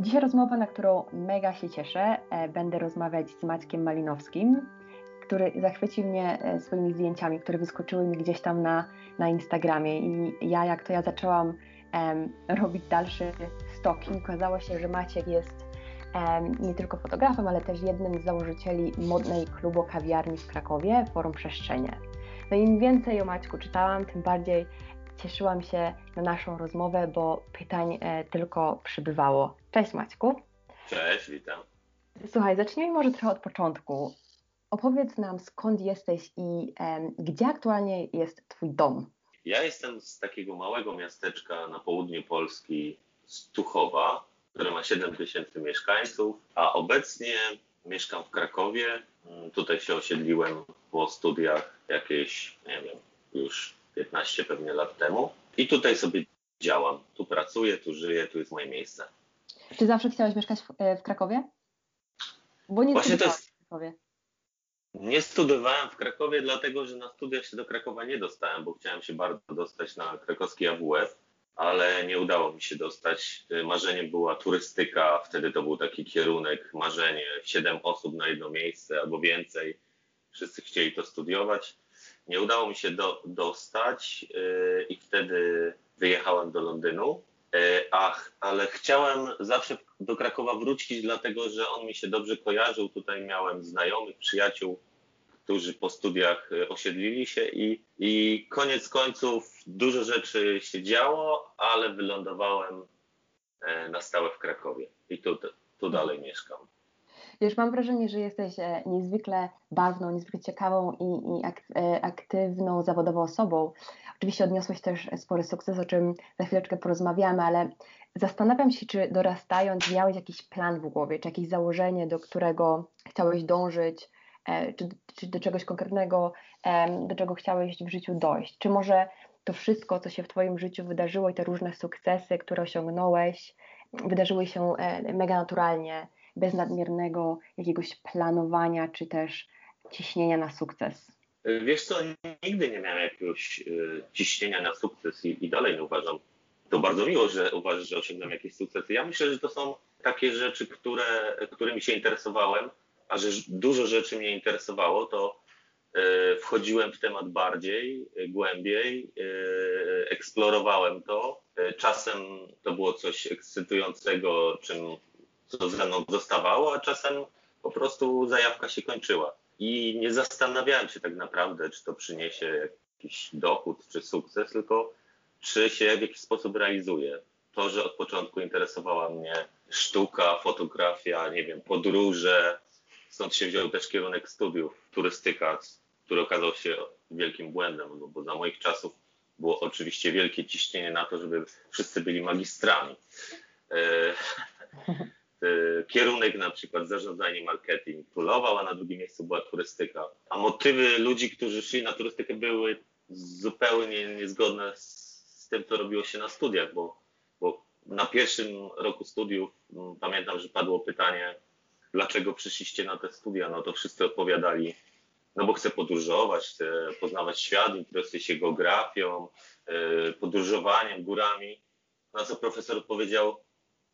Dzisiaj rozmowa, na którą mega się cieszę. E, będę rozmawiać z Maćkiem Malinowskim, który zachwycił mnie e, swoimi zdjęciami, które wyskoczyły mi gdzieś tam na, na Instagramie. I ja, jak to ja zaczęłam robić dalszy stoki, okazało się, że Maciek jest nie tylko fotografem, ale też jednym z założycieli modnej klubu kawiarni w Krakowie, Forum Przestrzenie. No im więcej o Maćku czytałam, tym bardziej cieszyłam się na naszą rozmowę, bo pytań e, tylko przybywało. Cześć Maćku. Cześć, witam. Słuchaj, zacznijmy może trochę od początku. Opowiedz nam skąd jesteś i e, gdzie aktualnie jest Twój dom? Ja jestem z takiego małego miasteczka na południu Polski, z Tuchowa, które ma 7 tysięcy mieszkańców, a obecnie mieszkam w Krakowie. Mm, tutaj się osiedliłem po studiach jakieś, nie wiem, już 15 pewnie lat temu. I tutaj sobie działam. Tu pracuję, tu żyję, tu jest moje miejsce. Czy zawsze chciałeś mieszkać w, e, w Krakowie? Bo nie Właśnie to jest... w Krakowie. Nie studiowałem w Krakowie, dlatego że na studiach się do Krakowa nie dostałem, bo chciałem się bardzo dostać na krakowski AWF, ale nie udało mi się dostać. Marzeniem była turystyka, wtedy to był taki kierunek, marzenie, siedem osób na jedno miejsce albo więcej. Wszyscy chcieli to studiować. Nie udało mi się do, dostać yy, i wtedy wyjechałem do Londynu. Yy, ach, ale chciałem zawsze do Krakowa wrócić, dlatego że on mi się dobrze kojarzył. Tutaj miałem znajomych, przyjaciół, którzy po studiach yy, osiedlili się i, i koniec końców dużo rzeczy się działo, ale wylądowałem na stałe w Krakowie i tu, tu dalej mieszkam. Wiesz, mam wrażenie, że jesteś e, niezwykle barwną, niezwykle ciekawą i, i e, aktywną zawodowo osobą. Oczywiście odniosłeś też spory sukces, o czym za chwileczkę porozmawiamy, ale zastanawiam się, czy dorastając miałeś jakiś plan w głowie, czy jakieś założenie, do którego chciałeś dążyć, e, czy, czy do czegoś konkretnego, do czego chciałeś w życiu dojść. Czy może to wszystko, co się w Twoim życiu wydarzyło i te różne sukcesy, które osiągnąłeś, wydarzyły się mega naturalnie, bez nadmiernego jakiegoś planowania czy też ciśnienia na sukces? Wiesz co, nigdy nie miałem jakiegoś y, ciśnienia na sukces i, i dalej nie uważam. To bardzo miło, że uważasz, że osiągnąłem jakieś sukcesy. Ja myślę, że to są takie rzeczy, które, którymi się interesowałem, a że dużo rzeczy mnie interesowało, to y, wchodziłem w temat bardziej, y, głębiej, eksplorowałem to. Czasem to było coś ekscytującego, czym co ze mną zostawało, a czasem po prostu zajawka się kończyła. I nie zastanawiałem się tak naprawdę, czy to przyniesie jakiś dochód czy sukces, tylko czy się w jakiś sposób realizuje. To, że od początku interesowała mnie sztuka, fotografia, nie wiem, podróże, stąd się wziął też kierunek studiów, turystyka, który okazał się wielkim błędem, bo, bo za moich czasów było oczywiście wielkie ciśnienie na to, żeby wszyscy byli magistrami. Y, kierunek na przykład zarządzanie marketing królował, a na drugim miejscu była turystyka. A motywy ludzi, którzy szli na turystykę były zupełnie niezgodne z, tym, co robiło się na studiach, bo, bo na pierwszym roku studiów mm, pamiętam, że padło pytanie, dlaczego przyszliście na te studia? No to wszyscy odpowiadali, no bo chcę podróżować, chcę poznawać świat, interesuję się geografią, yy, podróżowaniem, górami. Na co profesor powiedział,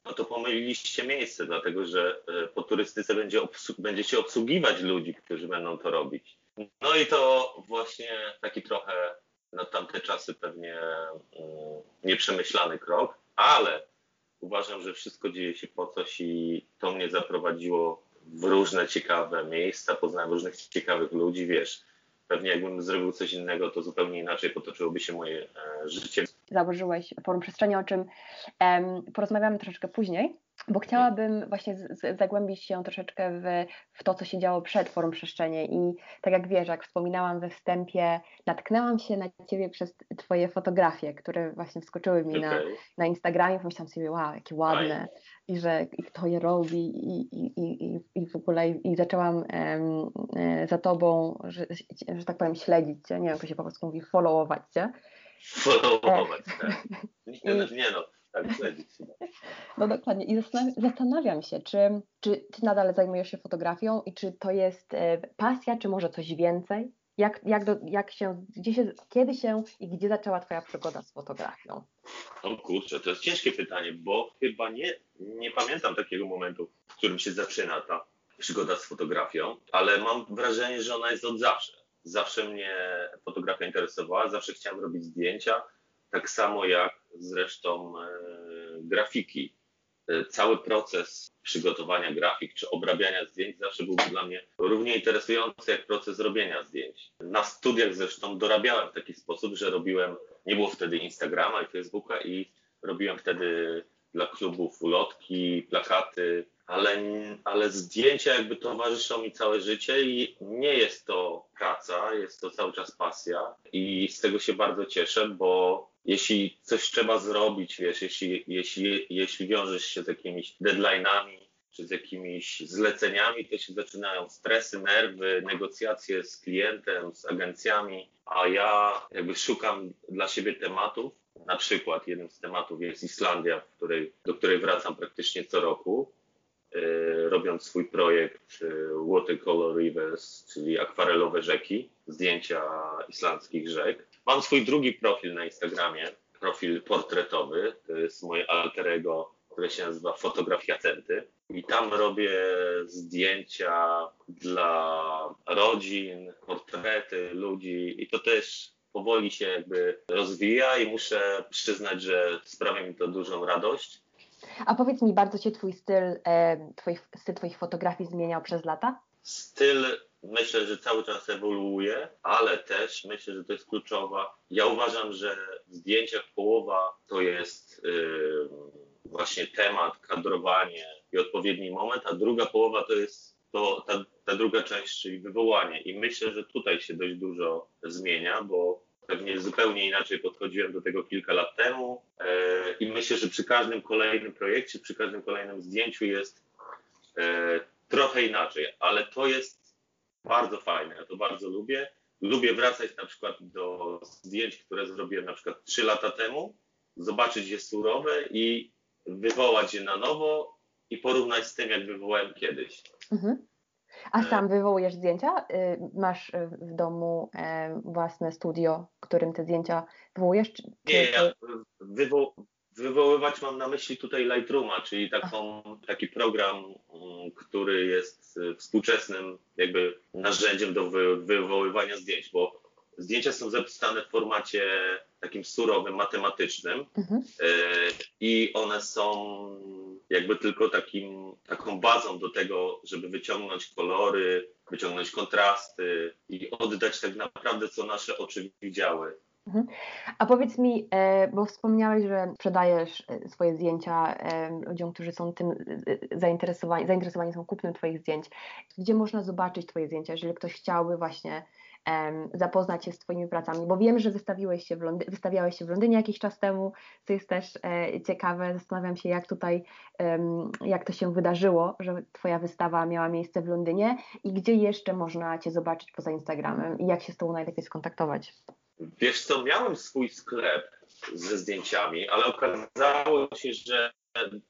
no to pomyliliście miejsce, dlatego że e, po turystyce będzie obsłu- będziecie obsługiwać ludzi, którzy będą to robić. No i to właśnie taki trochę na tamte czasy pewnie um, nieprzemyślany krok, ale uważam, że wszystko dzieje się po coś i to mnie zaprowadziło w różne ciekawe miejsca, poznałem różnych ciekawych ludzi, wiesz. Pewnie jakbym zrobił coś innego, to zupełnie inaczej potoczyłoby się moje e, życie założyłeś forum przestrzeni, o czym porozmawiamy troszeczkę później, bo chciałabym właśnie z, z, zagłębić się troszeczkę w, w to, co się działo przed forum przestrzeni. I tak jak wiesz, jak wspominałam we wstępie, natknęłam się na ciebie przez twoje fotografie, które właśnie wskoczyły mi okay. na, na Instagramie, pomyślałam sobie, wow, jakie ładne. I że i kto je robi. I, i, i, i w ogóle i, zaczęłam um, za tobą, że, że tak powiem, śledzić cię, nie wiem, jak to się po prostu mówi, followować cię followować, tak. Nie, nie no, tak, śledzić No dokładnie i zastanawiam się, czy, czy ty nadal zajmujesz się fotografią i czy to jest e, pasja, czy może coś więcej? Jak, jak, do, jak się, gdzie się, kiedy się i gdzie zaczęła Twoja przygoda z fotografią? O kurczę, to jest ciężkie pytanie, bo chyba nie, nie pamiętam takiego momentu, w którym się zaczyna ta przygoda z fotografią, ale mam wrażenie, że ona jest od zawsze. Zawsze mnie fotografia interesowała, zawsze chciałem robić zdjęcia, tak samo jak zresztą e, grafiki. E, cały proces przygotowania grafik czy obrabiania zdjęć zawsze był dla mnie równie interesujący jak proces robienia zdjęć. Na studiach zresztą dorabiałem w taki sposób, że robiłem, nie było wtedy Instagrama i Facebooka i robiłem wtedy dla klubów ulotki, plakaty, ale, ale zdjęcia jakby towarzyszą mi całe życie i nie jest to praca, jest to cały czas pasja. I z tego się bardzo cieszę, bo jeśli coś trzeba zrobić, wiesz, jeśli, jeśli, jeśli wiążesz się z jakimiś deadline'ami, czy z jakimiś zleceniami, to się zaczynają stresy, nerwy, negocjacje z klientem, z agencjami, a ja jakby szukam dla siebie tematów. Na przykład jednym z tematów jest Islandia, której, do której wracam praktycznie co roku, robiąc swój projekt yy, Watercolor Rivers, czyli akwarelowe rzeki, zdjęcia islandzkich rzek. Mam swój drugi profil na Instagramie, profil portretowy, to jest moje alterego, które się nazywa Fotografia Centy. I tam robię zdjęcia dla rodzin, portrety ludzi i to też powoli się jakby rozwija i muszę przyznać, że sprawia mi to dużą radość. A powiedz mi, bardzo się twój styl, e, twoich, styl twoich fotografii zmieniał przez lata? Styl myślę, że cały czas ewoluuje, ale też myślę, że to jest kluczowa. Ja uważam, że w zdjęciach połowa to jest yy, właśnie temat, kadrowanie i odpowiedni moment, a druga połowa to jest to, ta, ta druga część, czyli wywołanie. I myślę, że tutaj się dość dużo zmienia, bo pewnie zupełnie inaczej podchodziłem do tego kilka lat temu yy, i myślę, że przy każdym kolejnym projekcie, przy każdym kolejnym zdjęciu jest yy, trochę inaczej, ale to jest bardzo fajne, ja to bardzo lubię. Lubię wracać na przykład do zdjęć, które zrobiłem na przykład 3 lata temu, zobaczyć je surowe i wywołać je na nowo i porównać z tym, jak wywołałem kiedyś. Mhm. A sam wywołujesz zdjęcia? Y, masz w domu e, własne studio, w którym te zdjęcia wywołujesz? Czy, Nie, ja wywo wywoływać mam na myśli tutaj Lightrooma, czyli taką, taki program, mm, który jest y, współczesnym jakby narzędziem do wywoływania zdjęć, bo zdjęcia są zapisane w formacie takim surowym, matematycznym mhm. Y, i one są jakby tylko takim, taką bazą do tego, żeby wyciągnąć kolory, wyciągnąć kontrasty i oddać tak naprawdę, co nasze oczy widziały. Mhm. A powiedz mi, e, bo wspomniałeś, że sprzedajesz e, swoje zdjęcia e, ludziom, którzy są tym zainteresowani, zainteresowani są kupnem Twoich zdjęć. Gdzie można zobaczyć Twoje zdjęcia, jeżeli ktoś chciałby właśnie zapoznać się z Twoimi pracami, bo wiem, że wystawiłeś się w Londy- wystawiałeś się w Londynie jakiś czas temu, co jest też ciekawe. Zastanawiam się, jak tutaj, jak to się wydarzyło, że Twoja wystawa miała miejsce w Londynie i gdzie jeszcze można Cię zobaczyć poza Instagramem i jak się z Tobą najlepiej skontaktować. Wiesz co, miałem swój sklep ze zdjęciami, ale okazało się, że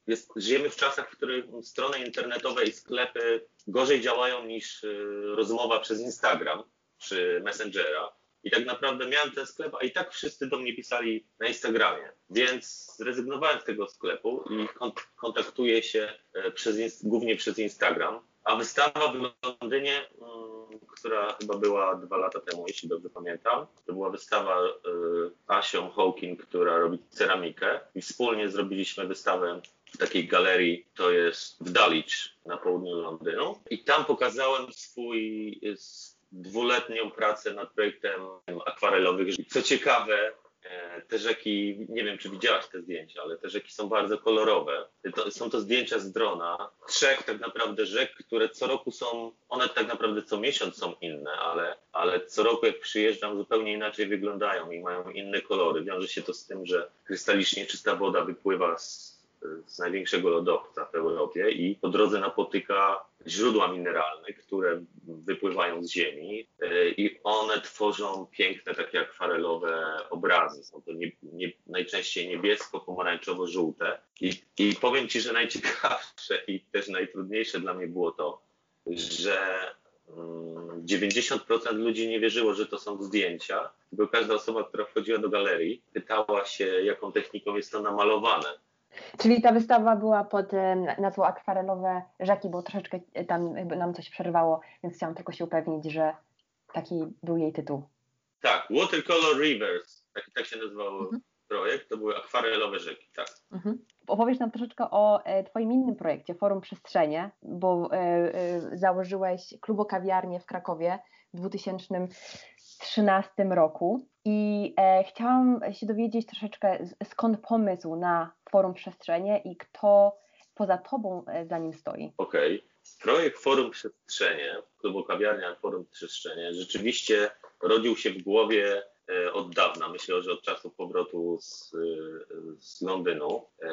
jest, żyjemy w czasach, w których strony internetowe i sklepy gorzej działają niż y, rozmowa przez Instagram czy Messengera. I tak naprawdę miałem ten sklep, a i tak wszyscy do mnie pisali na Instagramie. Więc zrezygnowałem z tego sklepu i kontaktuję się e, przez, głównie przez Instagram. A wystawa w Londynie mm, która chyba była dwa lata temu, jeśli dobrze pamiętam. To była wystawa y, Asią Hawking, która robi ceramikę i wspólnie zrobiliśmy wystawę w takiej galerii, to jest w Dulwich na południu Londynu. I tam pokazałem swój dwuletnią pracę nad projektem akwarelowych. Co ciekawe, E, te rzeki, nie wiem czy widziałaś te zdjęcia, ale te rzeki są bardzo kolorowe. To, są to zdjęcia z drona, trzech tak naprawdę rzek, które co roku są, one tak naprawdę co miesiąc są inne, ale, ale co roku jak przyjeżdżam zupełnie inaczej wyglądają i mają inne kolory. Wiąże się to z tym, że krystalicznie czysta woda wypływa z z największego lodowca w Europie i po drodze napotyka źródła mineralne, które wypływają z ziemi e, i one tworzą piękne, takie akwarelowe obrazy. Są to nie, nie, najczęściej niebiesko-pomarańczowo-żółte. I, I powiem Ci, że najciekawsze i też najtrudniejsze dla mnie było to, że mm, 90% ludzi nie wierzyło, że to są zdjęcia, tylko każda osoba, która wchodziła do galerii, pytała się, jaką techniką jest to namalowane. Czyli ta wystawa była pod nazwą Akwarelowe Rzeki, bo troszeczkę tam nam coś przerwało, więc chciałam tylko się upewnić, że taki był jej tytuł. Tak, Watercolor Rivers, tak, tak się nazywał mhm. projekt, to były akwarelowe rzeki, tak. Mhm. Opowiesz nam troszeczkę o e, Twoim innym projekcie, Forum Przestrzenie, bo e, e, założyłeś klubokawiarnię w Krakowie w 2013 roku i chciałam się dowiedzieć troszeczkę skąd pomysł na Forum Przestrzenie i kto poza Tobą za nim stoi. Okej. Okay. Projekt Forum Przestrzenie, klubokawiarnia Forum Przestrzenie rzeczywiście rodził się w głowie E, od dawna, myślę, że od czasu powrotu z, z Londynu. E,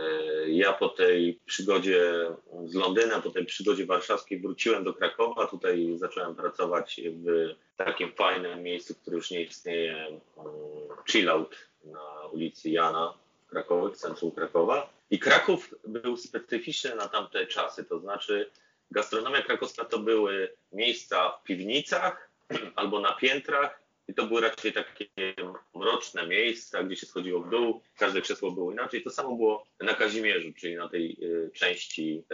ja po tej przygodzie z Londyna, po tej przygodzie warszawskiej wróciłem do Krakowa. Tutaj zacząłem pracować w takim fajnym miejscu, które już nie istnieje, mm, Chill Out na ulicy Jana w Krakowie, w centrum Krakowa. I Kraków był specyficzny na tamte czasy, to znaczy gastronomia krakowska to były miejsca w piwnicach albo na piętrach i to były raczej takie mroczne miejsca, gdzie się schodziło w dół, każde krzesło było inaczej. To samo było na Kazimierzu, czyli na tej y, części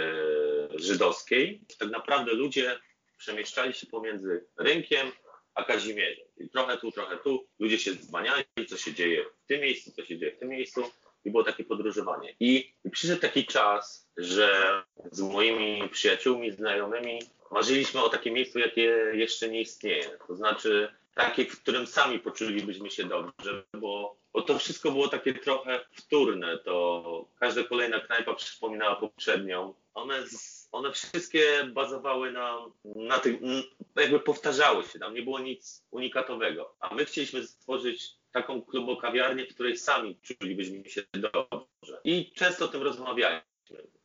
y, żydowskiej. Tak naprawdę ludzie przemieszczali się pomiędzy rynkiem a Kazimierzem. I trochę tu, trochę tu. Ludzie się zbaniali, co się dzieje w tym miejscu, co się dzieje w tym miejscu. I było takie podróżowanie. I przyszedł taki czas, że z moimi przyjaciółmi, znajomymi marzyliśmy o takim miejscu, jakie jeszcze nie istnieje. To znaczy takie, w którym sami poczulibyśmy się dobrze, bo, bo to wszystko było takie trochę wtórne. To każda kolejna knajpa przypominała poprzednią. One, one wszystkie bazowały na, na tym, jakby powtarzały się, tam nie było nic unikatowego. A my chcieliśmy stworzyć taką klubokawiarnię, w której sami czulibyśmy się dobrze. I często o tym rozmawialiśmy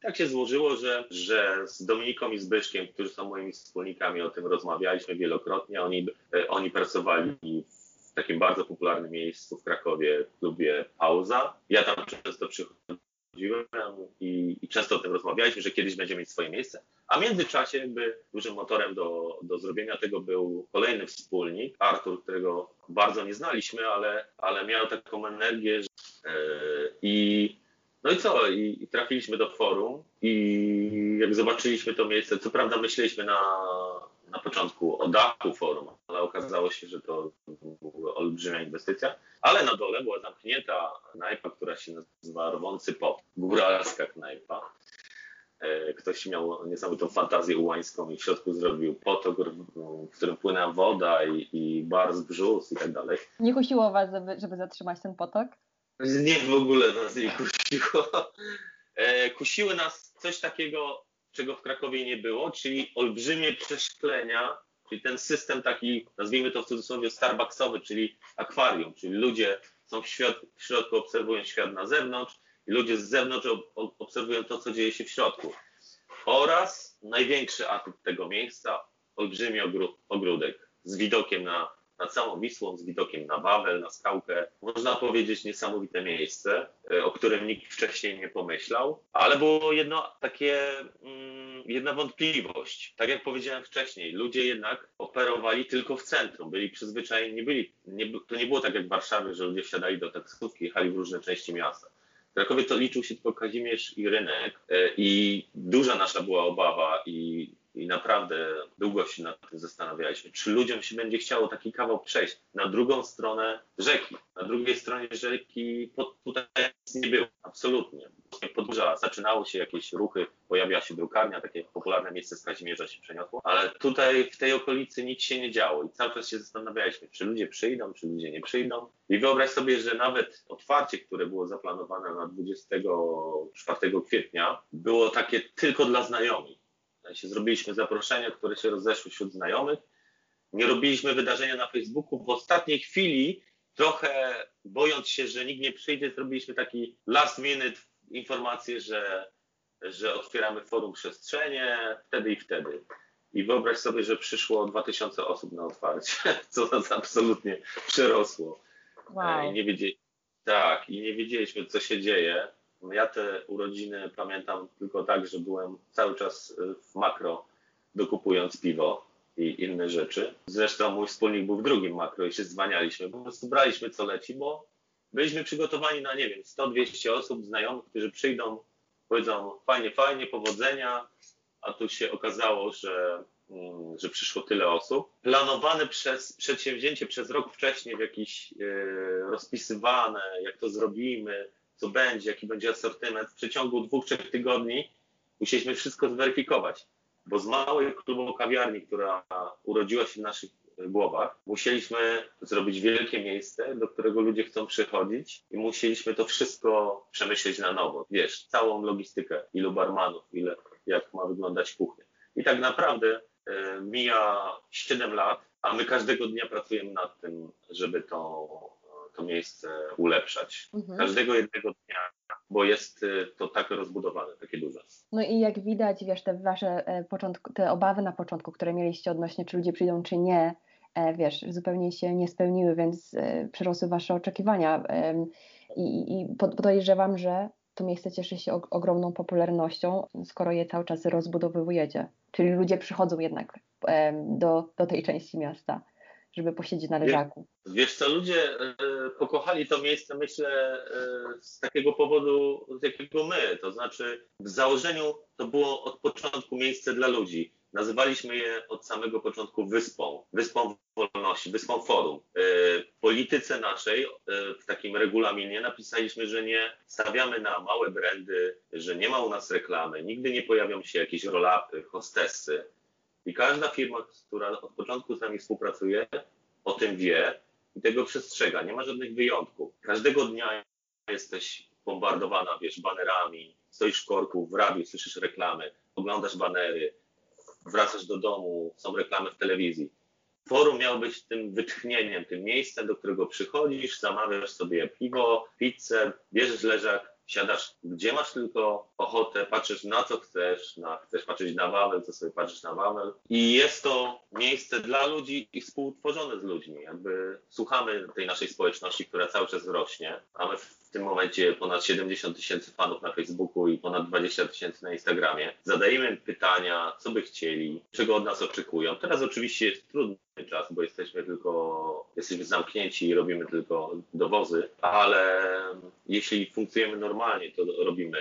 tak się złożyło, że, że z Dominiką i Zbyszkiem, którzy są moimi wspólnikami, o tym rozmawialiśmy wielokrotnie. Oni, e, oni pracowali w takim bardzo popularnym miejscu w Krakowie, w klubie Pauza. Ja tam często przychodziłem i, i często o tym rozmawialiśmy, że kiedyś będziemy mieć swoje miejsce. A w międzyczasie jakby dużym motorem do, do zrobienia tego był kolejny wspólnik, Artur, którego bardzo nie znaliśmy, ale, ale miał taką energię że, yy, i no i co? I, I, trafiliśmy do forum i jak zobaczyliśmy to miejsce, co prawda myśleliśmy na, na początku o dachu forum, ale okazało się, że to była olbrzymia inwestycja. Ale na dole była zamknięta knajpa, która się nazywa Rwący Pop, góralska knajpa. E, ktoś miał niesamowitą fantazję ułańską i w środku zrobił potok, w którym płynęła woda i, i bar z brzus i tak dalej. Nie kusiło was, żeby, żeby zatrzymać ten potok? Nie w ogóle nas nie kusiło. E, kusiły nas coś takiego, czego w Krakowie nie było, czyli olbrzymie przeszklenia, czyli ten system taki, nazwijmy to w cudzysłowie starbucksowy, czyli akwarium, czyli ludzie są w, świat, w środku, obserwują świat na zewnątrz i ludzie z zewnątrz obserwują to, co dzieje się w środku. Oraz największy atut tego miejsca, olbrzymi ogródek z widokiem na nad samą Wisłą, z widokiem na Wawel, na skałkę. Można powiedzieć niesamowite miejsce, e, o którym nikt wcześniej nie pomyślał, ale było jedno takie, mm, jedna wątpliwość. Tak jak powiedziałem wcześniej, ludzie jednak operowali tylko w centrum, byli przyzwyczajeni, nie byli, nie, to nie było tak jak w Warszawie, że ludzie wsiadali do taksówki, jechali w różne części miasta. W Krakowie to liczył się tylko Kazimierz i rynek e, i duża nasza była obawa i i naprawdę długo się nad tym zastanawialiśmy, czy ludziom się będzie chciało taki kawał przejść na drugą stronę rzeki. Na drugiej stronie rzeki pod, tutaj nic nie było, absolutnie. Podburza, zaczynało się jakieś ruchy, pojawiła się drukarnia, takie popularne miejsce z Kazimierza się przeniosło, ale tutaj w tej okolicy nic się nie działo i cały czas się zastanawialiśmy, czy ludzie przyjdą, czy ludzie nie przyjdą. I wyobraź sobie, że nawet otwarcie, które było zaplanowane na 24 kwietnia, było takie tylko dla znajomych sensie zrobiliśmy zaproszenia, które się rozeszły wśród znajomych. Nie robiliśmy wydarzenia na Facebooku. W ostatniej chwili, trochę bojąc się, że nikt nie przyjdzie, zrobiliśmy taki last minute informację, że, że otwieramy forum przestrzenie wtedy i wtedy. I wyobraź sobie, że przyszło 2000 osób na otwarcie, co nas absolutnie przerosło. Wow. I nie wiedzieli, tak, i nie wiedzieliśmy, co się dzieje. Ja te urodziny pamiętam tylko tak, że byłem cały czas y, w makro dokupując piwo i inne rzeczy. Zresztą mój wspólnik był w drugim makro i się zwanialiśmy. Po prostu braliśmy co leci, bo byliśmy przygotowani na, nie wiem, 100-200 osób, znajomych, którzy przyjdą, powiedzą fajnie, fajnie, powodzenia, a tu się okazało, że, mm, że przyszło tyle osób. Planowane przez przedsięwzięcie przez rok wcześniej w jakiś e, rozpisywane, jak to zrobimy, co będzie, jaki będzie asortyment. W przeciągu dwóch, trzech tygodni musieliśmy wszystko zweryfikować, bo z małej klubowej kawiarni, która urodziła się w naszych głowach, musieliśmy zrobić wielkie miejsce, do którego ludzie chcą przychodzić i musieliśmy to wszystko przemyśleć na nowo. Wiesz, całą logistykę, ilu barmanów, ile, jak ma wyglądać kuchnia. I tak naprawdę y, mija 7 lat, a my każdego dnia pracujemy nad tym, żeby to, to miejsce ulepszać. Mhm. Każdego jednego dnia, bo jest y, to tak rozbudowane, takie duże. No i jak widać, wiesz, te wasze e, początku, te obawy na początku, które mieliście odnośnie, czy ludzie przyjdą, czy nie, e, wiesz, zupełnie się nie spełniły, więc e, przerosły wasze oczekiwania. I, i podejrzewam, że to miejsce cieszy się ogromną popularnością, skoro je cały czas rozbudowujecie. Czyli ludzie przychodzą jednak do, do tej części miasta żeby posiedzieć na leżaku. Wiesz co, ludzie e, pokochali to miejsce, myślę, e, z takiego powodu, z jakiego my. To znaczy, w założeniu to było od początku miejsce dla ludzi. Nazywaliśmy je od samego początku wyspą, wyspą wolności, wyspą forum. E, w polityce naszej, w takim regulaminie napisaliśmy, że nie stawiamy na małe brandy, że nie ma u nas reklamy, nigdy nie pojawią się jakieś rolapy, hostessy. I każda firma, która od początku z nami współpracuje, o tym wie i tego przestrzega. Nie ma żadnych wyjątków. Każdego dnia jesteś bombardowana, wiesz, banerami, stoisz w korku, w radiu słyszysz reklamy, oglądasz banery, wracasz do domu, są reklamy w telewizji. Forum miało być tym wytchnieniem, tym miejscem, do którego przychodzisz, zamawiasz sobie piwo, pizzę, bierzesz leżak siadasz gdzie masz tylko ochotę, patrzysz na co chcesz, na, chcesz patrzeć na Wawel, to sobie patrzysz na Wawel. I jest to miejsce dla ludzi i współtworzone z ludźmi. Jakby słuchamy tej naszej społeczności, która cały czas rośnie. Mamy w tym momencie ponad 70 tysięcy fanów na Facebooku i ponad 20 tysięcy na Instagramie. Zadajemy pytania, co by chcieli, czego od nas oczekują. Teraz oczywiście jest trudny czas, bo jesteśmy tylko, jesteśmy zamknięci i robimy tylko dowozy, ale jeśli funkcjonujemy normalnie, to robimy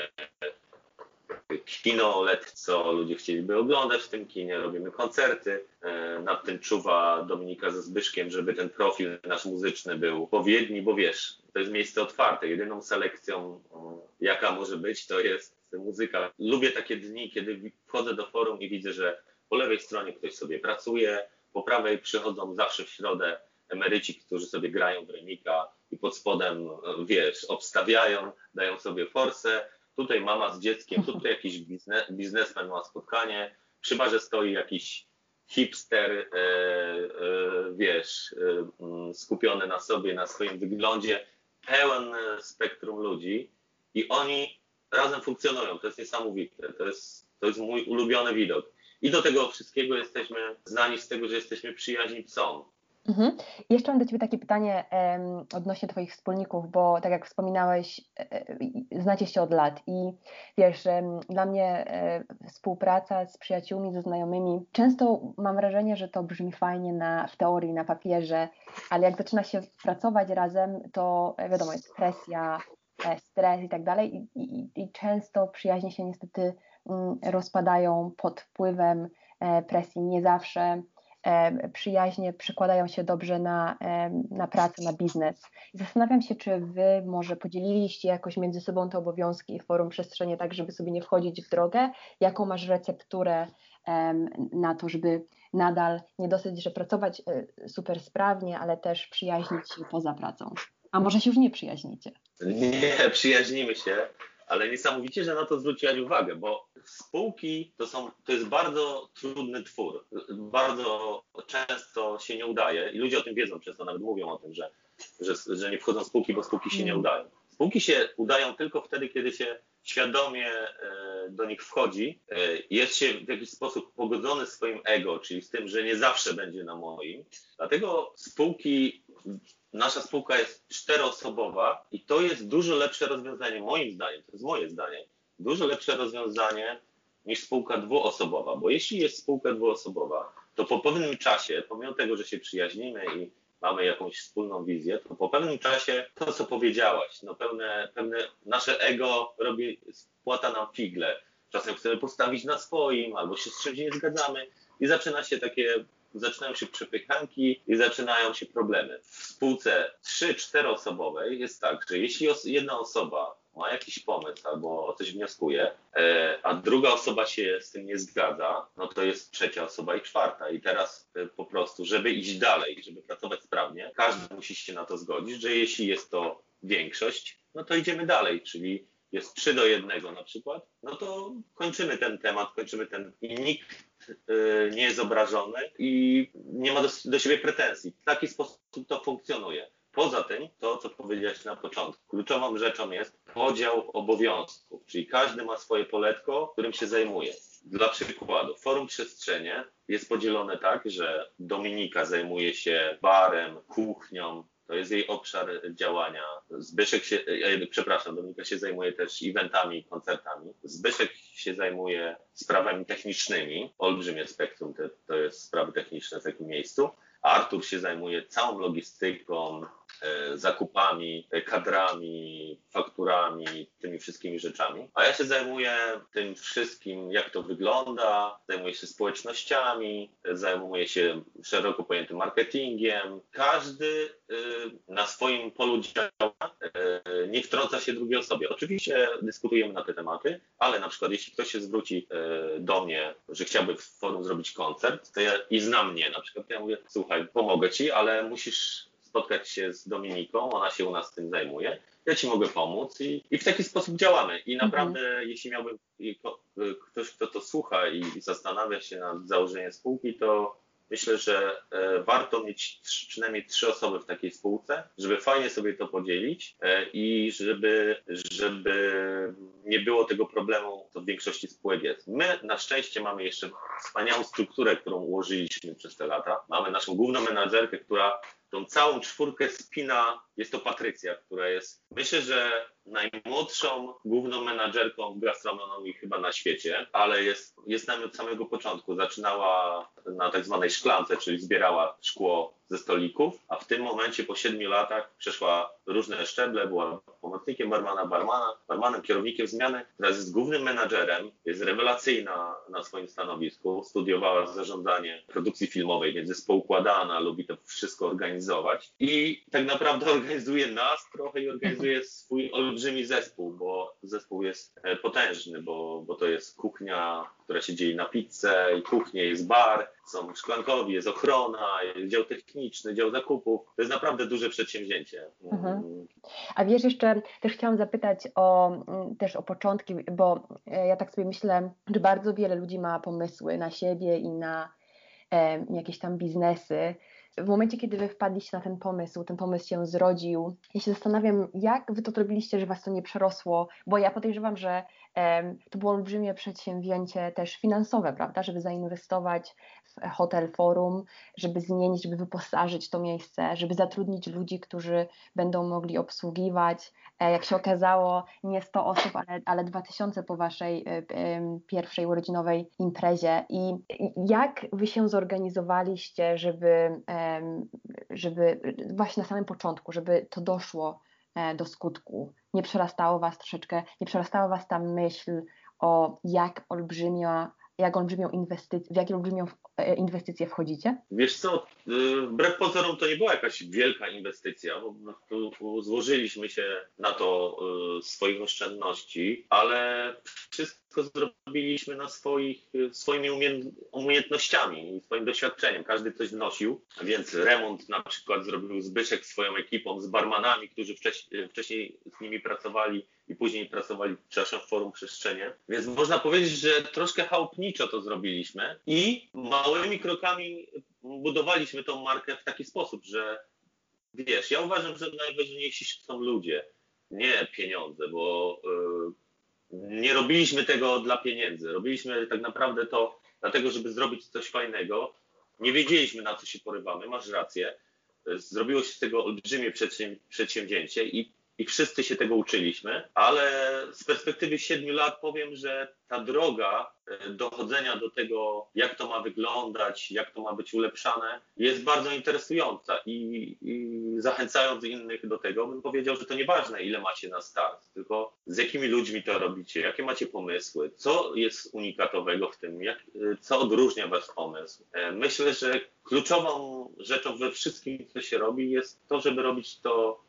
kino LED, co ludzie chcieliby oglądać w tym kinie, robimy koncerty. E, nad tym czuwa Dominika ze Zbyszkiem, żeby ten profil nasz muzyczny był odpowiedni, bo wiesz, to jest miejsce otwarte. Jedyną selekcją, jaka może być, to jest muzyka. Lubię takie dni, kiedy wchodzę do forum i widzę, że po lewej stronie ktoś sobie pracuje, po prawej przychodzą zawsze w środę emeryci, którzy sobie grają w remika i pod spodem, wiesz, obstawiają, dają sobie forsę. Tutaj mama z dzieckiem, tutaj jakiś biznes, biznesmen ma spotkanie, przy barze stoi jakiś hipster, e, e, wiesz, e, mm, skupiony na sobie, na swoim wyglądzie, pełen spektrum ludzi i oni razem funkcjonują. To jest niesamowite. To jest, to jest mój ulubiony widok. I do tego wszystkiego jesteśmy znani z tego, że jesteśmy przyjaźni psom. Mhm. Jeszcze mam do Ciebie takie pytanie odnośnie Twoich wspólników, bo tak jak wspominałeś, e, e znacie się od lat i wiesz, e, dla mnie e, współpraca z przyjaciółmi, ze znajomymi, często mam wrażenie, że to brzmi fajnie na, w teorii, na papierze, ale jak zaczyna się pracować razem, to e, wiadomo, jest presja, e, stres i tak dalej i, często przyjaźnie się niestety mm, rozpadają pod wpływem presji, nie zawsze przyjaźnie przekładają się dobrze na, na pracę, na biznes. Zastanawiam się, czy Wy może podzieliliście jakoś między sobą te obowiązki i forum przestrzenie, tak żeby sobie nie wchodzić w drogę? Jaką masz recepturę na to, żeby nadal nie dosyć, że pracować e, super sprawnie, ale też przyjaźnić się poza pracą? A może się już nie przyjaźnicie? Nie, przyjaźnimy się ale niesamowicie, że na to zwróciłaś uwagę, bo spółki to, są, to jest bardzo trudny twór. Bardzo często się nie udaje i ludzie o tym wiedzą, często nawet mówią o tym, że, że, że nie wchodzą spółki, bo spółki się nie mm. udają. Spółki się udają tylko wtedy, kiedy się świadomie e, do nich wchodzi, e, jest się w jakiś sposób pogodzony swoim ego, czyli z tym, że nie zawsze będzie na moim. Dlatego spółki nasza spółka jest czteroosobowa i to jest dużo lepsze rozwiązanie, moim zdaniem, to jest moje zdanie, dużo lepsze rozwiązanie niż spółka dwuosobowa, bo jeśli jest spółka dwuosobowa, to po pewnym czasie, pomimo tego, że się przyjaźnimy i mamy jakąś wspólną wizję, to po pewnym czasie to, co powiedziałaś, no pełne, pełne nasze ego robi, spłata nam figle. Czasem chcemy postawić na swoim, albo się z czymś nie zgadzamy i zaczyna się takie, zaczynają się przepychanki i zaczynają się problemy. W spółce 3-4 osobowej jest tak, że jeśli jedna osoba ma jakiś pomysł albo o coś wnioskuje, a druga osoba się z tym nie zgadza, no to jest trzecia osoba i czwarta. I teraz e, po prostu, żeby iść dalej, żeby pracować sprawnie, każdy musi się na to zgodzić, że jeśli jest to większość, no to idziemy dalej, czyli jest 3 do 1 na przykład, no to kończymy ten temat, kończymy ten i nikt e, nie jest obrażony i nie ma do, do siebie pretensji. W taki sposób to funkcjonuje. Poza tym, to co powiedziałeś na początku, kluczową rzeczą jest podział obowiązków, czyli każdy ma swoje poletko, którym się zajmuje. Dla przykładu, forum przestrzenie jest podzielone tak, że Dominika zajmuje się barem, kuchnią, to jest jej obszar działania. Zbyszek się, e, przepraszam, Dominika się zajmuje też eventami, koncertami. Zbyszek się zajmuje sprawami technicznymi. Olbrzymie spektrum to, to jest sprawy techniczne w takim miejscu. Artur się zajmuje całą logistyką, E, zakupami, e, kadrami, fakturami, tymi wszystkimi rzeczami. A ja się zajmuję tym wszystkim, jak to wygląda, zajmuję się społecznościami, zajmuję się szeroko pojętym marketingiem. Każdy e, na swoim polu działa, nie wtrąca się drugiej osobie. Oczywiście dyskutujemy na te tematy, ale na przykład jeśli ktoś się zwróci do mnie, że chciałby w forum zrobić koncert, to ja i zna mnie na przykład, to ja mówię, słuchaj, pomogę ci, ale musisz spotkać się z Dominiką, ona się u nas tym zajmuje, ja ci mogę pomóc i, i w taki sposób działamy. I mhm. naprawdę, mhm. jeśli miałbym ktoś, kto to słucha i zastanawia się nad założeniem spółki, to myślę, że e, warto mieć przynajmniej trzy osoby w takiej spółce, żeby fajnie sobie to podzielić e, i żeby, żeby nie było tego problemu, co w większości spółek jest. My na szczęście mamy jeszcze wspaniałą strukturę, którą ułożyliśmy przez te lata. Mamy naszą główną menadżerkę, która tą całą czwórkę spina jest to Patrycja, która jest, myślę, że najmłodszą główną menadżerką gastronomii chyba na świecie, ale jest, jest nami od samego początku. Zaczynała na tak zwanej szklance, czyli zbierała szkło ze stolików, a w tym momencie po siedmiu latach przeszła różne szczeble, była pomocnikiem barmana, barmana, barmanem, kierownikiem zmiany, teraz jest głównym menadżerem, jest rewelacyjna na swoim stanowisku, studiowała zarządzanie produkcji filmowej, więc jest poukładana, lubi to wszystko organizować. I tak naprawdę organizuje nas trochę i organizuje swój olbrzymi zespół, bo zespół jest e, potężny, bo, bo to jest kuchnia, która się dzieje na pizzę i kuchnię, jest bar, są szklankowi, jest ochrona, jest dział techniczny, dział zakupów. To jest naprawdę duże przedsięwzięcie. Mhm. A wiesz, jeszcze też chciałam zapytać o, mm, też o początki, bo e, ja tak sobie myślę, że bardzo wiele ludzi ma pomysły na siebie i na e, jakieś tam biznesy, w momencie, kiedy wy wpadliście na ten pomysł, ten pomysł się zrodził, ja się zastanawiam, jak wy to zrobiliście, że was to nie przerosło, bo ja podejrzewam, że to było olbrzymie przedsięwzięcie też finansowe, prawda, żeby zainwestować w hotel forum, żeby zmienić, żeby wyposażyć to miejsce, żeby zatrudnić ludzi, którzy będą mogli obsługiwać. E, jak się okazało, nie 100 osób, ale, ale 2000 po waszej e, pierwszej urodzinowej imprezie. I jak wy się zorganizowaliście, żeby żeby właśnie na samym początku, żeby to doszło e, do skutku. Nie przerastało Was troszeczkę, nie przerastała Was ta myśl o jak olbrzymia, jak olbrzymią inwestycję, w jakie olbrzymią e, inwestycje wchodzicie? Wiesz co, y, wbrew pozorom to nie była jakaś wielka inwestycja, bo złożyliśmy się na to swoich oszczędności, ale wszystko zrobiliśmy na swoich, swoimi umiejętnościami i swoim doświadczeniem. Każdy coś wnosił, więc remont na przykład zrobił Zbyszek swoją ekipą z barmanami, którzy wcześniej, wcześniej z nimi pracowali i później pracowali, przepraszam, w Forum Przestrzenie. Więc można powiedzieć, że troszkę chałupniczo to zrobiliśmy i małymi krokami budowaliśmy tą markę w taki sposób, że wiesz, ja uważam, że najważniejsi są ludzie, nie pieniądze, bo yy, nie robiliśmy tego dla pieniędzy. Robiliśmy tak naprawdę to dlatego, żeby zrobić coś fajnego. Nie wiedzieliśmy, na co się porywamy, masz rację. Zrobiło się z tego olbrzymie przedsięwzięcie i, i wszyscy się tego uczyliśmy, ale z perspektywy siedmiu lat powiem, że ta droga e, dochodzenia do tego, jak to ma wyglądać, jak to ma być ulepszane, jest bardzo interesująca i, i zachęcając innych do tego, bym powiedział, że to nieważne, ile macie na start, tylko z jakimi ludźmi to robicie, jakie macie pomysły, co jest unikatowego w tym, jak, e, co odróżnia wasz pomysł. E, myślę, że kluczową rzeczą we wszystkim, co się robi, jest to, żeby robić to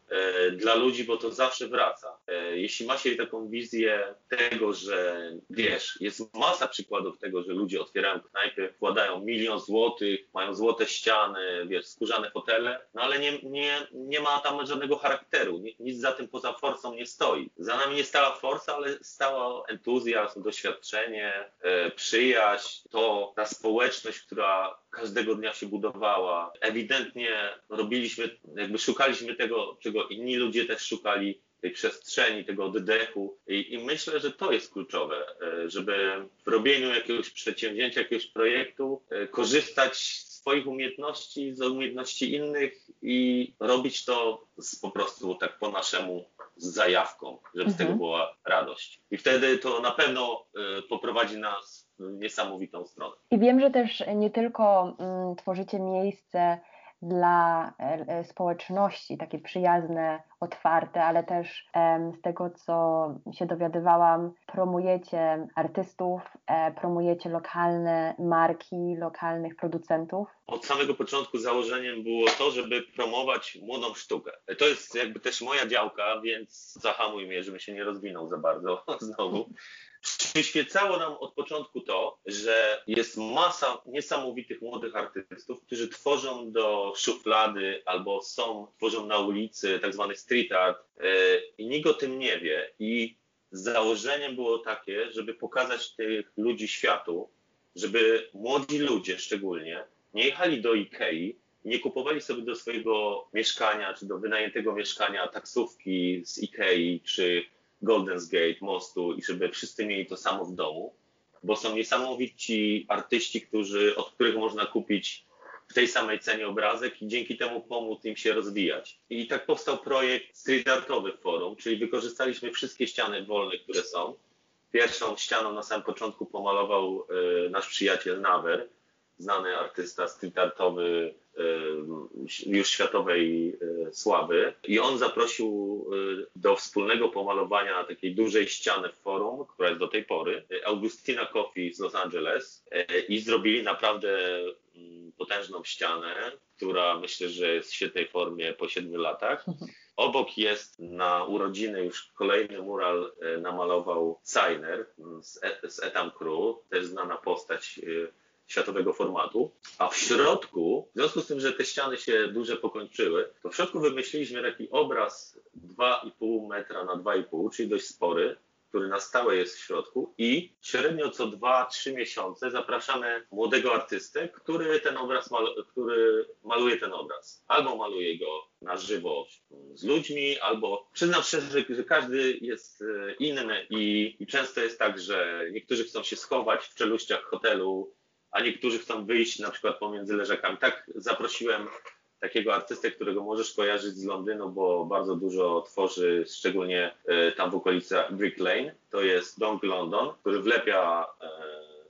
dla ludzi, bo to zawsze wraca. Jeśli ma się taką wizję tego, że wiesz, jest masa przykładów tego, że ludzie otwierają knajpy, wkładają milion złotych, mają złote ściany, wiesz, skórzane fotele, no ale nie, nie, nie ma tam żadnego charakteru, nic za tym poza forsą nie stoi. Za nami nie stała forsa, ale stała entuzjazm, doświadczenie, e, przyjaźń, to ta społeczność, która każdego dnia się budowała. Ewidentnie robiliśmy, jakby szukaliśmy tego, czego inni ludzie też szukali, tej przestrzeni, tego oddechu. I, I, myślę, że to jest kluczowe, e, żeby w robieniu jakiegoś przedsięwzięcia, jakiegoś projektu e, korzystać z swoich umiejętności, z umiejętności innych i robić to z, po prostu tak po naszemu z zajawką, żeby mhm. z tego mhm. była radość. I wtedy to na pewno y, poprowadzi nas w niesamowitą stronę. I wiem, że też nie tylko mm, tworzycie miejsce dla e, e, społeczności, takie przyjazne, otwarte, ale też z tego, co się dowiadywałam, promujecie artystów, e, promujecie lokalne marki, lokalnych producentów. Od samego początku założeniem było to, żeby promować młodą sztukę. To jest jakby też moja działka, więc zahamuj mnie, żebym się nie rozwinął za bardzo znowu przyświecało nam od początku to, że jest masa niesamowitych młodych artystów, którzy tworzą do szuflady albo są, tworzą na ulicy, tak zwany street art e, i nikt o tym nie wie. I założeniem było takie, żeby pokazać tych ludzi światu, żeby młodzi ludzie szczególnie nie jechali do Ikei, nie kupowali sobie do swojego mieszkania czy do wynajętego mieszkania taksówki z Ikei czy Golden's Gate, mostu i żeby wszyscy mieli to samo w domu, bo są niesamowici artyści, którzy, od których można kupić w tej samej cenie obrazek i dzięki temu pomóc im się rozwijać. I tak powstał projekt Street Artowy Forum, czyli wykorzystaliśmy wszystkie ściany wolne, które są. Pierwszą ścianą na samym początku pomalował y, nasz przyjaciel Nawer, znany artysta street artowy już światowej sławy i on zaprosił do wspólnego pomalowania takiej dużej ściany w forum, która jest do tej pory, Augustina Coffey z Los Angeles i zrobili naprawdę potężną ścianę, która myślę, że jest w świetnej formie po siedmiu latach. Obok jest na urodziny już kolejny mural namalował Signer z, z Etam Crew, też znana postać światowego formatu, a w środku, w związku z tym, że te ściany się duże pokończyły, to w środku wymyśliliśmy taki obraz 2,5 metra na 2,5, czyli dość spory, który na stałe jest w środku i średnio co 2-3 miesiące zapraszamy młodego artystę, który ten obraz mal, który maluje ten obraz. Albo maluje go na żywo z ludźmi, albo przyznam szczerze, że, każdy jest e, inny i, i często jest tak, że niektórzy chcą się schować w czeluściach hotelu a niektórzy chcą wyjść na przykład pomiędzy leżakami. Tak zaprosiłem takiego artystę, którego możesz kojarzyć z Londynu, bo bardzo dużo tworzy, szczególnie e, tam w okolicach Brick Lane. To jest Dong London, który wlepia e,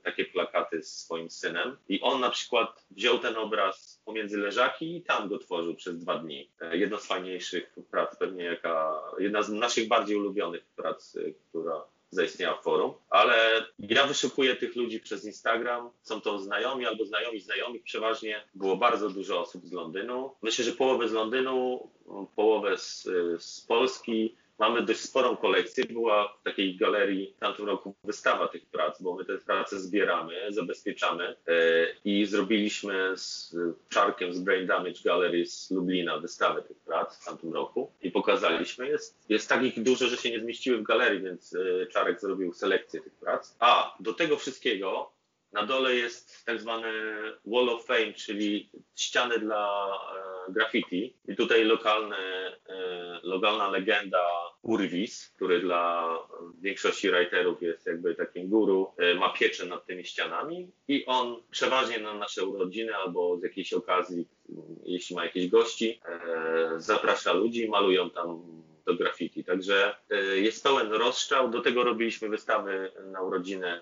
takie plakaty z swoim synem. I on na przykład wziął ten obraz pomiędzy leżaki i tam go tworzył przez dwa dni. E, jedno z fajniejszych prac, pewnie jaka, jedna z naszych bardziej ulubionych prac, która zaistniała forum, ale ja wyszukuję tych ludzi przez Instagram. Są to znajomi albo znajomi znajomych przeważnie. Było bardzo dużo osób z Londynu. Myślę, że połowę z Londynu, połowę z, z Polski, Mamy dość sporą kolekcję. Była w takiej galerii w tamtym roku wystawa tych prac, bo my te prace zbieramy, zabezpieczamy e, i zrobiliśmy z Czarkiem z Brain Damage Gallery z Lublina wystawę tych prac w tamtym roku i pokazaliśmy. Jest, jest takich dużo, że się nie zmieściły w galerii, więc e, Czarek zrobił selekcję tych prac. A do tego wszystkiego na dole jest tak zwany Wall of Fame, czyli ściany dla e, graffiti. I tutaj lokalny, lokalna legenda Urwis, który dla większości writerów jest jakby takim guru, e, ma pieczę nad tymi ścianami i on przeważnie na nasze urodziny albo z jakiejś okazji, jeśli ma jakieś gości, zaprasza ludzi, malują tam do graffiti. Także jest pełen rozstrzał. Do tego robiliśmy wystawy na urodziny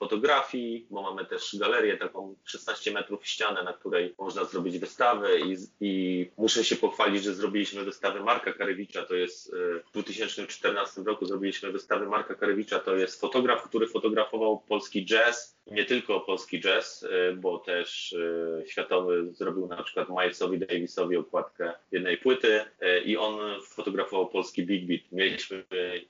fotografii, bo mamy też galerię, taką 16 metrów ścianę, na której można zrobić wystawy i, i muszę się pochwalić, że zrobiliśmy wystawę Marka Karewicza, to jest e, w 2014 roku zrobiliśmy wystawę Marka Karewicza, to jest fotograf, który fotografował polski jazz, nie tylko polski jazz, e, bo też e, światowy zrobił na przykład Milesowi Davisowi okładkę jednej płyty i on fotografował polski Big Beat. Mieliśmy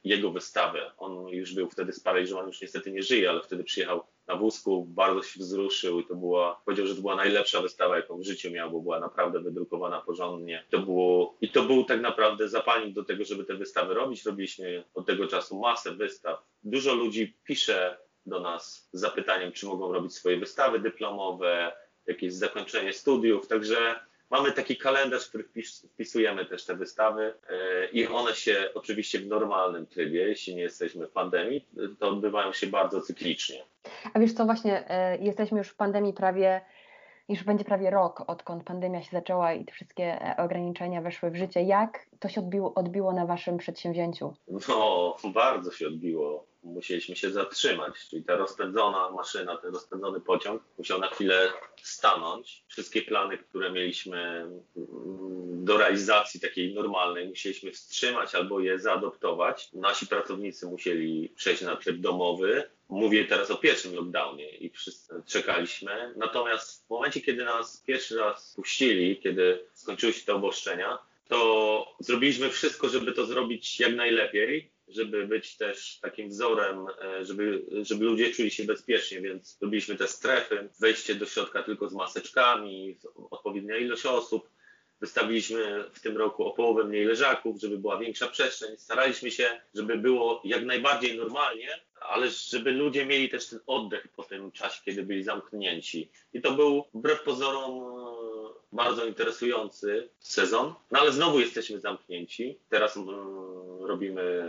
jego wystawę. On już był wtedy z Paryża, on już niestety nie żyje, ale wtedy przyjechał na wózku, bardzo się wzruszył i to była, powiedział, że to była najlepsza wystawa, jaką w życiu miał, bo była naprawdę wydrukowana porządnie. To było, I to był tak naprawdę zapalnik do tego, żeby te wystawy robić. Robiliśmy od tego czasu masę wystaw. Dużo ludzi pisze do nas z zapytaniem, czy mogą robić swoje wystawy dyplomowe, jakieś zakończenie studiów, także Mamy taki kalendarz, w który wpisujemy też te wystawy e, i one się oczywiście w normalnym trybie, jeśli nie jesteśmy w pandemii, to odbywają się bardzo cyklicznie. A wiesz co, właśnie e, jesteśmy już w pandemii prawie, już będzie prawie rok, odkąd pandemia się zaczęła i te wszystkie e, ograniczenia weszły w życie. Jak to się odbiło, odbiło na Waszym przedsięwzięciu? No, bardzo się odbiło musieliśmy się zatrzymać, czyli ta rozpędzona maszyna, ten rozpędzony pociąg musiał na chwilę stanąć. Wszystkie plany, które mieliśmy mm, do realizacji takiej normalnej, musieliśmy wstrzymać albo je zaadoptować. Nasi pracownicy musieli przejść na tryb domowy. Mówię teraz o pierwszym lockdownie i wszyscy czekaliśmy. Natomiast w momencie, kiedy nas pierwszy raz puścili, kiedy skończyły się te obostrzenia, to zrobiliśmy wszystko, żeby to zrobić jak najlepiej żeby być też takim wzorem, e, żeby, żeby ludzie czuli się bezpiecznie, więc robiliśmy te strefy, wejście do środka tylko z maseczkami, odpowiednia ilość osób. Wystawiliśmy w tym roku o połowę mniej leżaków, żeby była większa przestrzeń. Staraliśmy się, żeby było jak najbardziej normalnie, ale żeby ludzie mieli też ten oddech po tym czasie, kiedy byli zamknięci. I to był wbrew pozorom bardzo interesujący sezon, no ale znowu jesteśmy zamknięci. Teraz mm, robimy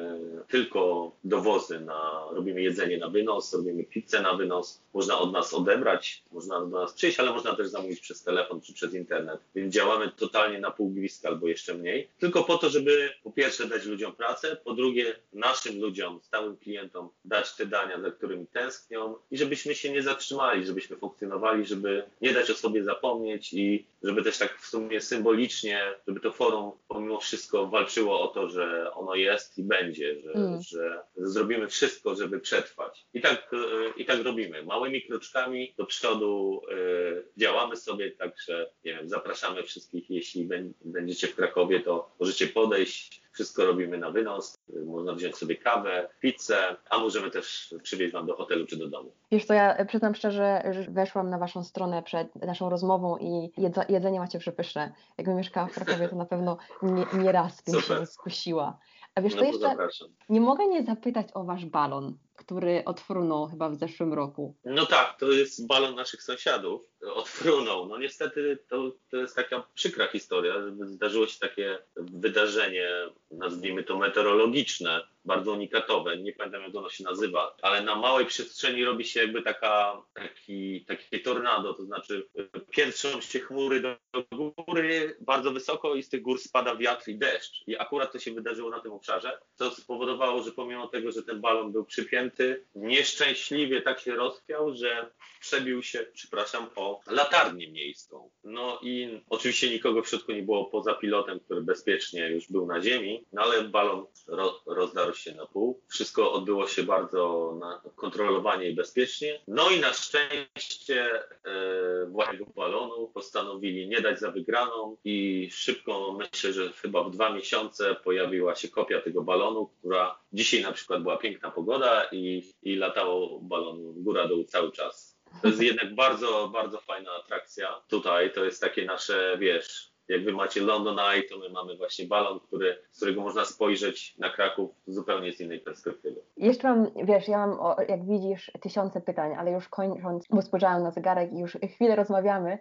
tylko dowozy, na, robimy jedzenie na wynos, robimy pizzę na wynos. Można od nas odebrać, można do nas przyjść, ale można też zamówić przez telefon czy przez internet. Więc działamy totalnie na pół gwizdka albo jeszcze mniej. Tylko po to, żeby po pierwsze dać ludziom pracę, po drugie naszym ludziom, stałym klientom dać te dania, za którymi tęsknią i żebyśmy się nie zatrzymali, żebyśmy funkcjonowali, żeby nie dać o sobie zapomnieć i żeby też tak w sumie symbolicznie, żeby to forum pomimo wszystko walczyło o to, że ono jest i będzie, że, mm. że zrobimy wszystko, żeby przetrwać. I tak, e, I tak robimy. Małymi kroczkami do przodu y, działamy sobie, także nie wiem, zapraszamy wszystkich, jeśli będziecie w Krakowie, to możecie podejść, wszystko robimy na wynos. Można wziąć sobie kawę, pizzę, a możemy też przywieźć Wam do hotelu czy do domu. Wiesz to ja przyznam szczerze, że weszłam na Waszą stronę przed naszą rozmową i jedzenie macie przepyszne. Jakbym mieszkała w Krakowie, to na pewno nie, nie raz bym Super. się skusiła. A wiesz, no to jeszcze zapraszam. nie mogę nie zapytać o Wasz balon który odfrunął chyba w zeszłym roku. No tak, to jest balon naszych sąsiadów. Odfrunął. No niestety to, to jest taka przykra historia, że zdarzyło się takie wydarzenie, nazwijmy to meteorologiczne, bardzo unikatowe, nie pamiętam jak ono się nazywa, ale na małej przestrzeni robi się jakby taka, taki, takie tornado, to znaczy piętrzą się chmury do góry bardzo wysoko i z tych gór spada wiatr i deszcz. I akurat to się wydarzyło na tym obszarze, co spowodowało, że pomimo tego, że ten balon był przypięty, nieszczęśliwie tak się rozpiał, że przebił się, przepraszam, o latarnię miejską. No i oczywiście nikogo w środku nie było poza pilotem, który bezpiecznie już był na ziemi, no ale balon ro rozdarł się na pół. Wszystko odbyło się bardzo kontrolowanie i bezpiecznie. No i na szczęście e, właściciele balonu postanowili nie dać za wygraną i szybko, myślę, że chyba w dwa miesiące pojawiła się kopia tego balonu, która dzisiaj na przykład była piękna pogoda i, i latało balon góra-dół cały czas. To jest jednak bardzo, bardzo fajna atrakcja. Tutaj to jest takie nasze, wiesz, jak wy macie London Eye, to my mamy właśnie balon, który, z którego można spojrzeć na Kraków zupełnie z innej perspektywy. Jeszcze mam, wiesz, ja mam, jak widzisz, tysiące pytań, ale już kończąc, bo spojrzałem na zegarek i już chwilę rozmawiamy,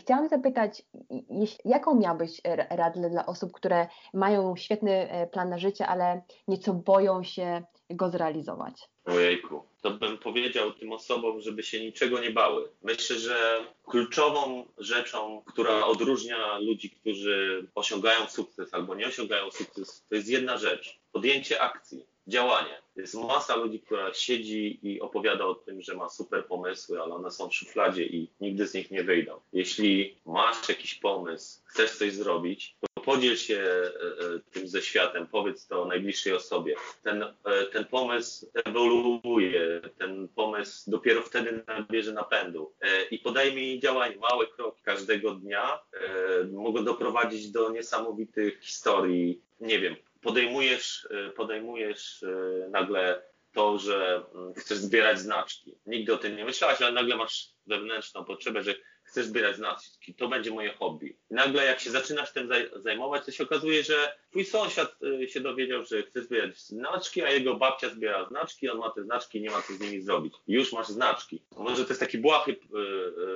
Chciałam zapytać, jaką miałbyś radę dla osób, które mają świetny e, plan na życie, ale nieco boją się go zrealizować? Ojejku, to bym powiedział tym osobom, żeby się niczego nie bały. Myślę, że kluczową rzeczą, która odróżnia ludzi, którzy osiągają sukces albo nie osiągają sukces, to jest jedna rzecz: podjęcie akcji działanie. Jest masa ludzi, która siedzi i opowiada o tym, że ma super pomysły, ale one są w szufladzie i nigdy z nich nie wyjdą. Jeśli masz jakiś pomysł, chcesz coś zrobić, podziel się e, e, tym ze światem, powiedz to najbliższej osobie. Ten, e, ten pomysł ewoluuje, ten pomysł dopiero wtedy nabierze napędu i podaj mi działań, małe kroki każdego dnia mogą doprowadzić do niesamowitych historii. Nie wiem, podejmujesz, podejmujesz nagle to, że mm, chcesz zbierać znaczki. Nigdy o tym nie myślałaś, ale nagle masz wewnętrzną potrzebę, że chcesz zbierać znaczki, to będzie moje hobby. I nagle jak się zaczynasz tym zajmować, to się okazuje, że twój sąsiad y, się dowiedział, że chce zbierać znaczki, a jego babcia zbiera znaczki, on ma te znaczki i nie ma co z nimi zrobić. Już masz znaczki. Może to jest taki błahy y,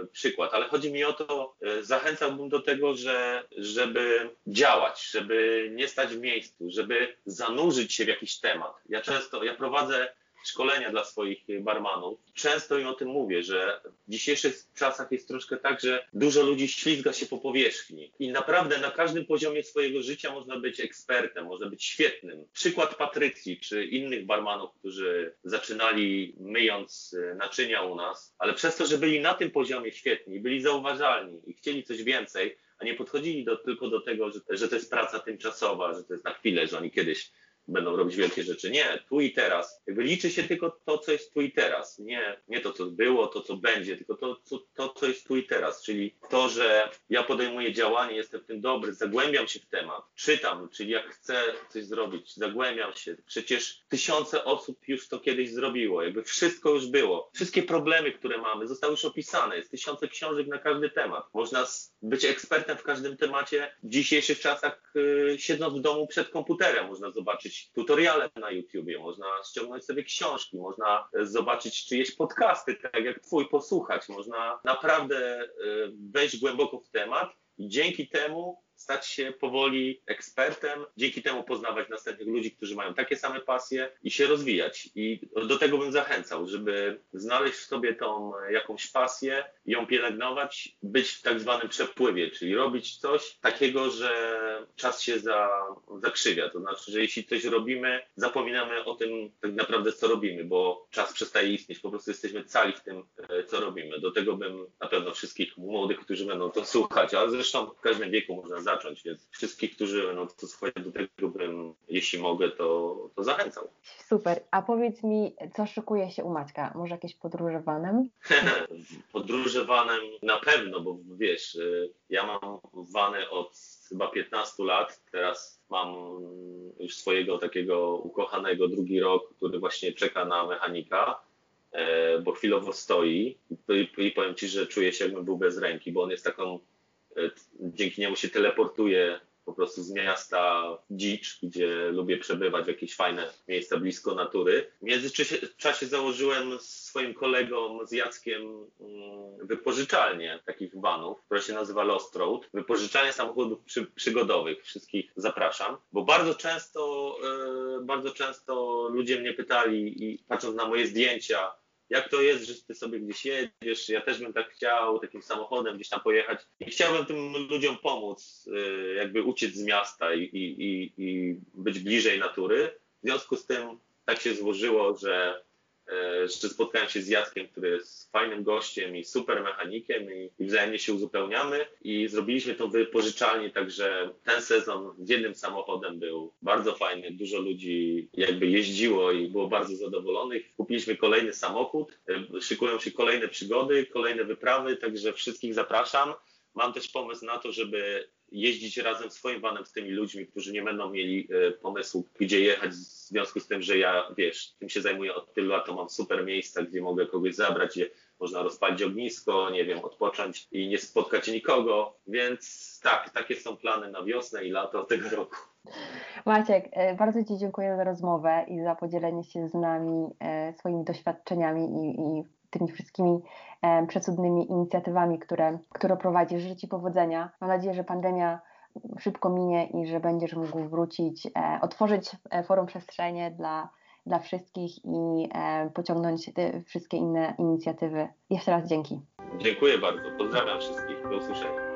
y, przykład, ale chodzi mi o to, zachęcałbym do tego, że żeby działać, żeby nie stać w miejscu, żeby zanurzyć się w jakiś temat. Ja często, ja prowadzę szkolenia dla swoich barmanów. Często im o tym mówię, że w dzisiejszych czasach jest troszkę tak, że dużo ludzi ślizga się po powierzchni i naprawdę na każdym poziomie swojego życia można być ekspertem, można być świetnym. Przykład Patrycji czy innych barmanów, którzy zaczynali myjąc e, naczynia u nas, ale przez to, że byli na tym poziomie świetni, byli zauważalni i chcieli coś więcej, a nie podchodzili do, tylko do tego, że, że to jest praca tymczasowa, że to jest na chwilę, że oni kiedyś będą robić wielkie rzeczy. Nie, tu i teraz. Jakby liczy się tylko to, co jest tu i teraz. Nie, nie to, co było, to, co będzie, tylko to, co, to, co jest tu i teraz. Czyli to, że ja podejmuję działanie, jestem w tym dobry, zagłębiam się w temat, czytam, czyli jak chcę coś zrobić, zagłębiam się. Przecież tysiące osób już to kiedyś zrobiło. Jakby wszystko już było. Wszystkie problemy, które mamy, zostały już opisane. Jest tysiące książek na każdy temat. Można być ekspertem w każdym temacie. W dzisiejszych czasach, yy, siedząc w domu przed komputerem, można zobaczyć tutoriale na YouTubie, można ściągnąć sobie książki, można zobaczyć czyjeś podcasty, tak jak twój, posłuchać, można naprawdę e, wejść głęboko w temat i dzięki temu stać się powoli ekspertem, dzięki temu poznawać następnych ludzi, którzy mają takie same pasje i się rozwijać. I do tego bym zachęcał, żeby znaleźć w sobie tą jakąś pasję, ją pielęgnować, być w tak zwanym przepływie, czyli robić coś takiego, że czas się za, zakrzywia. To znaczy, że jeśli coś robimy, zapominamy o tym tak naprawdę, co robimy, bo czas przestaje istnieć, po prostu jesteśmy cali w tym, e, co robimy. Do tego bym na pewno wszystkich młodych, którzy będą to słuchać, ale zresztą w każdym wieku można zacząć, więc wszystkich, którzy no, to słuchają, do tego bym, jeśli mogę, to, to zachęcał. Super. A powiedz mi, co szykuje się u Maćka? Może jakieś podróże vanem? podróże vanem na pewno, bo wiesz, y, ja mam wany od chyba 15 lat, teraz mam już swojego takiego ukochanego drugi rok, który właśnie czeka na mechanika e, bo chwilowo stoi i powiem Ci, że czuję się jakbym był bez ręki, bo on jest taką dzięki niemu się teleportuję po prostu z miasta dzicz, gdzie lubię przebywać w jakieś fajne miejsca blisko natury. W międzyczasie założyłem swoim kolegom z Jackiem mm, wypożyczalnię takich vanów, która się nazywa Lost Road. Wypożyczalnia samochodów przy, przygodowych. Wszystkich zapraszam, bo bardzo często, e, bardzo często ludzie mnie pytali i patrząc na moje zdjęcia, jak to jest, że ty sobie gdzieś jedziesz, ja też bym tak chciał takim samochodem gdzieś tam pojechać i chciałbym tym ludziom pomóc, y, jakby uciec z miasta i, i, i być bliżej natury. W związku z tym tak się złożyło, że E, że spotkałem się z Jackiem, który jest fajnym gościem i super mechanikiem i, i wzajemnie się uzupełniamy i zrobiliśmy to wypożyczalnie, także ten sezon z jednym samochodem był bardzo fajny, dużo ludzi jakby jeździło i było bardzo zadowolonych. Kupiliśmy kolejny samochód, e, szykują się kolejne przygody, kolejne wyprawy, także wszystkich zapraszam. Mam też pomysł na to, żeby jeździć razem swoim vanem z tymi ludźmi, którzy nie będą mieli e, pomysłu, gdzie jechać, związku z tym, że ja, wiesz, tym się zajmuję od tylu lat, to mam super miejsca, gdzie mogę kogoś zabrać, gdzie można rozpalić ognisko, nie wiem, odpocząć i nie spotkać nikogo, więc tak, takie są plany na wiosnę i lato tego roku. Maciek, e, bardzo Ci dziękuję za rozmowę i za podzielenie się z nami e, swoimi doświadczeniami i, i tymi wszystkimi e, przecudnymi inicjatywami, które, które prowadzisz. Życzę Ci powodzenia. Mam nadzieję, że pandemia szybko minie i że będziesz mógł wrócić, e, otworzyć e, forum przestrzenie dla dla wszystkich i e, pociągnąć te wszystkie inne inicjatywy. Jeszcze raz dzięki. Dziękuję bardzo. Pozdrawiam wszystkich. Do usłyszenia.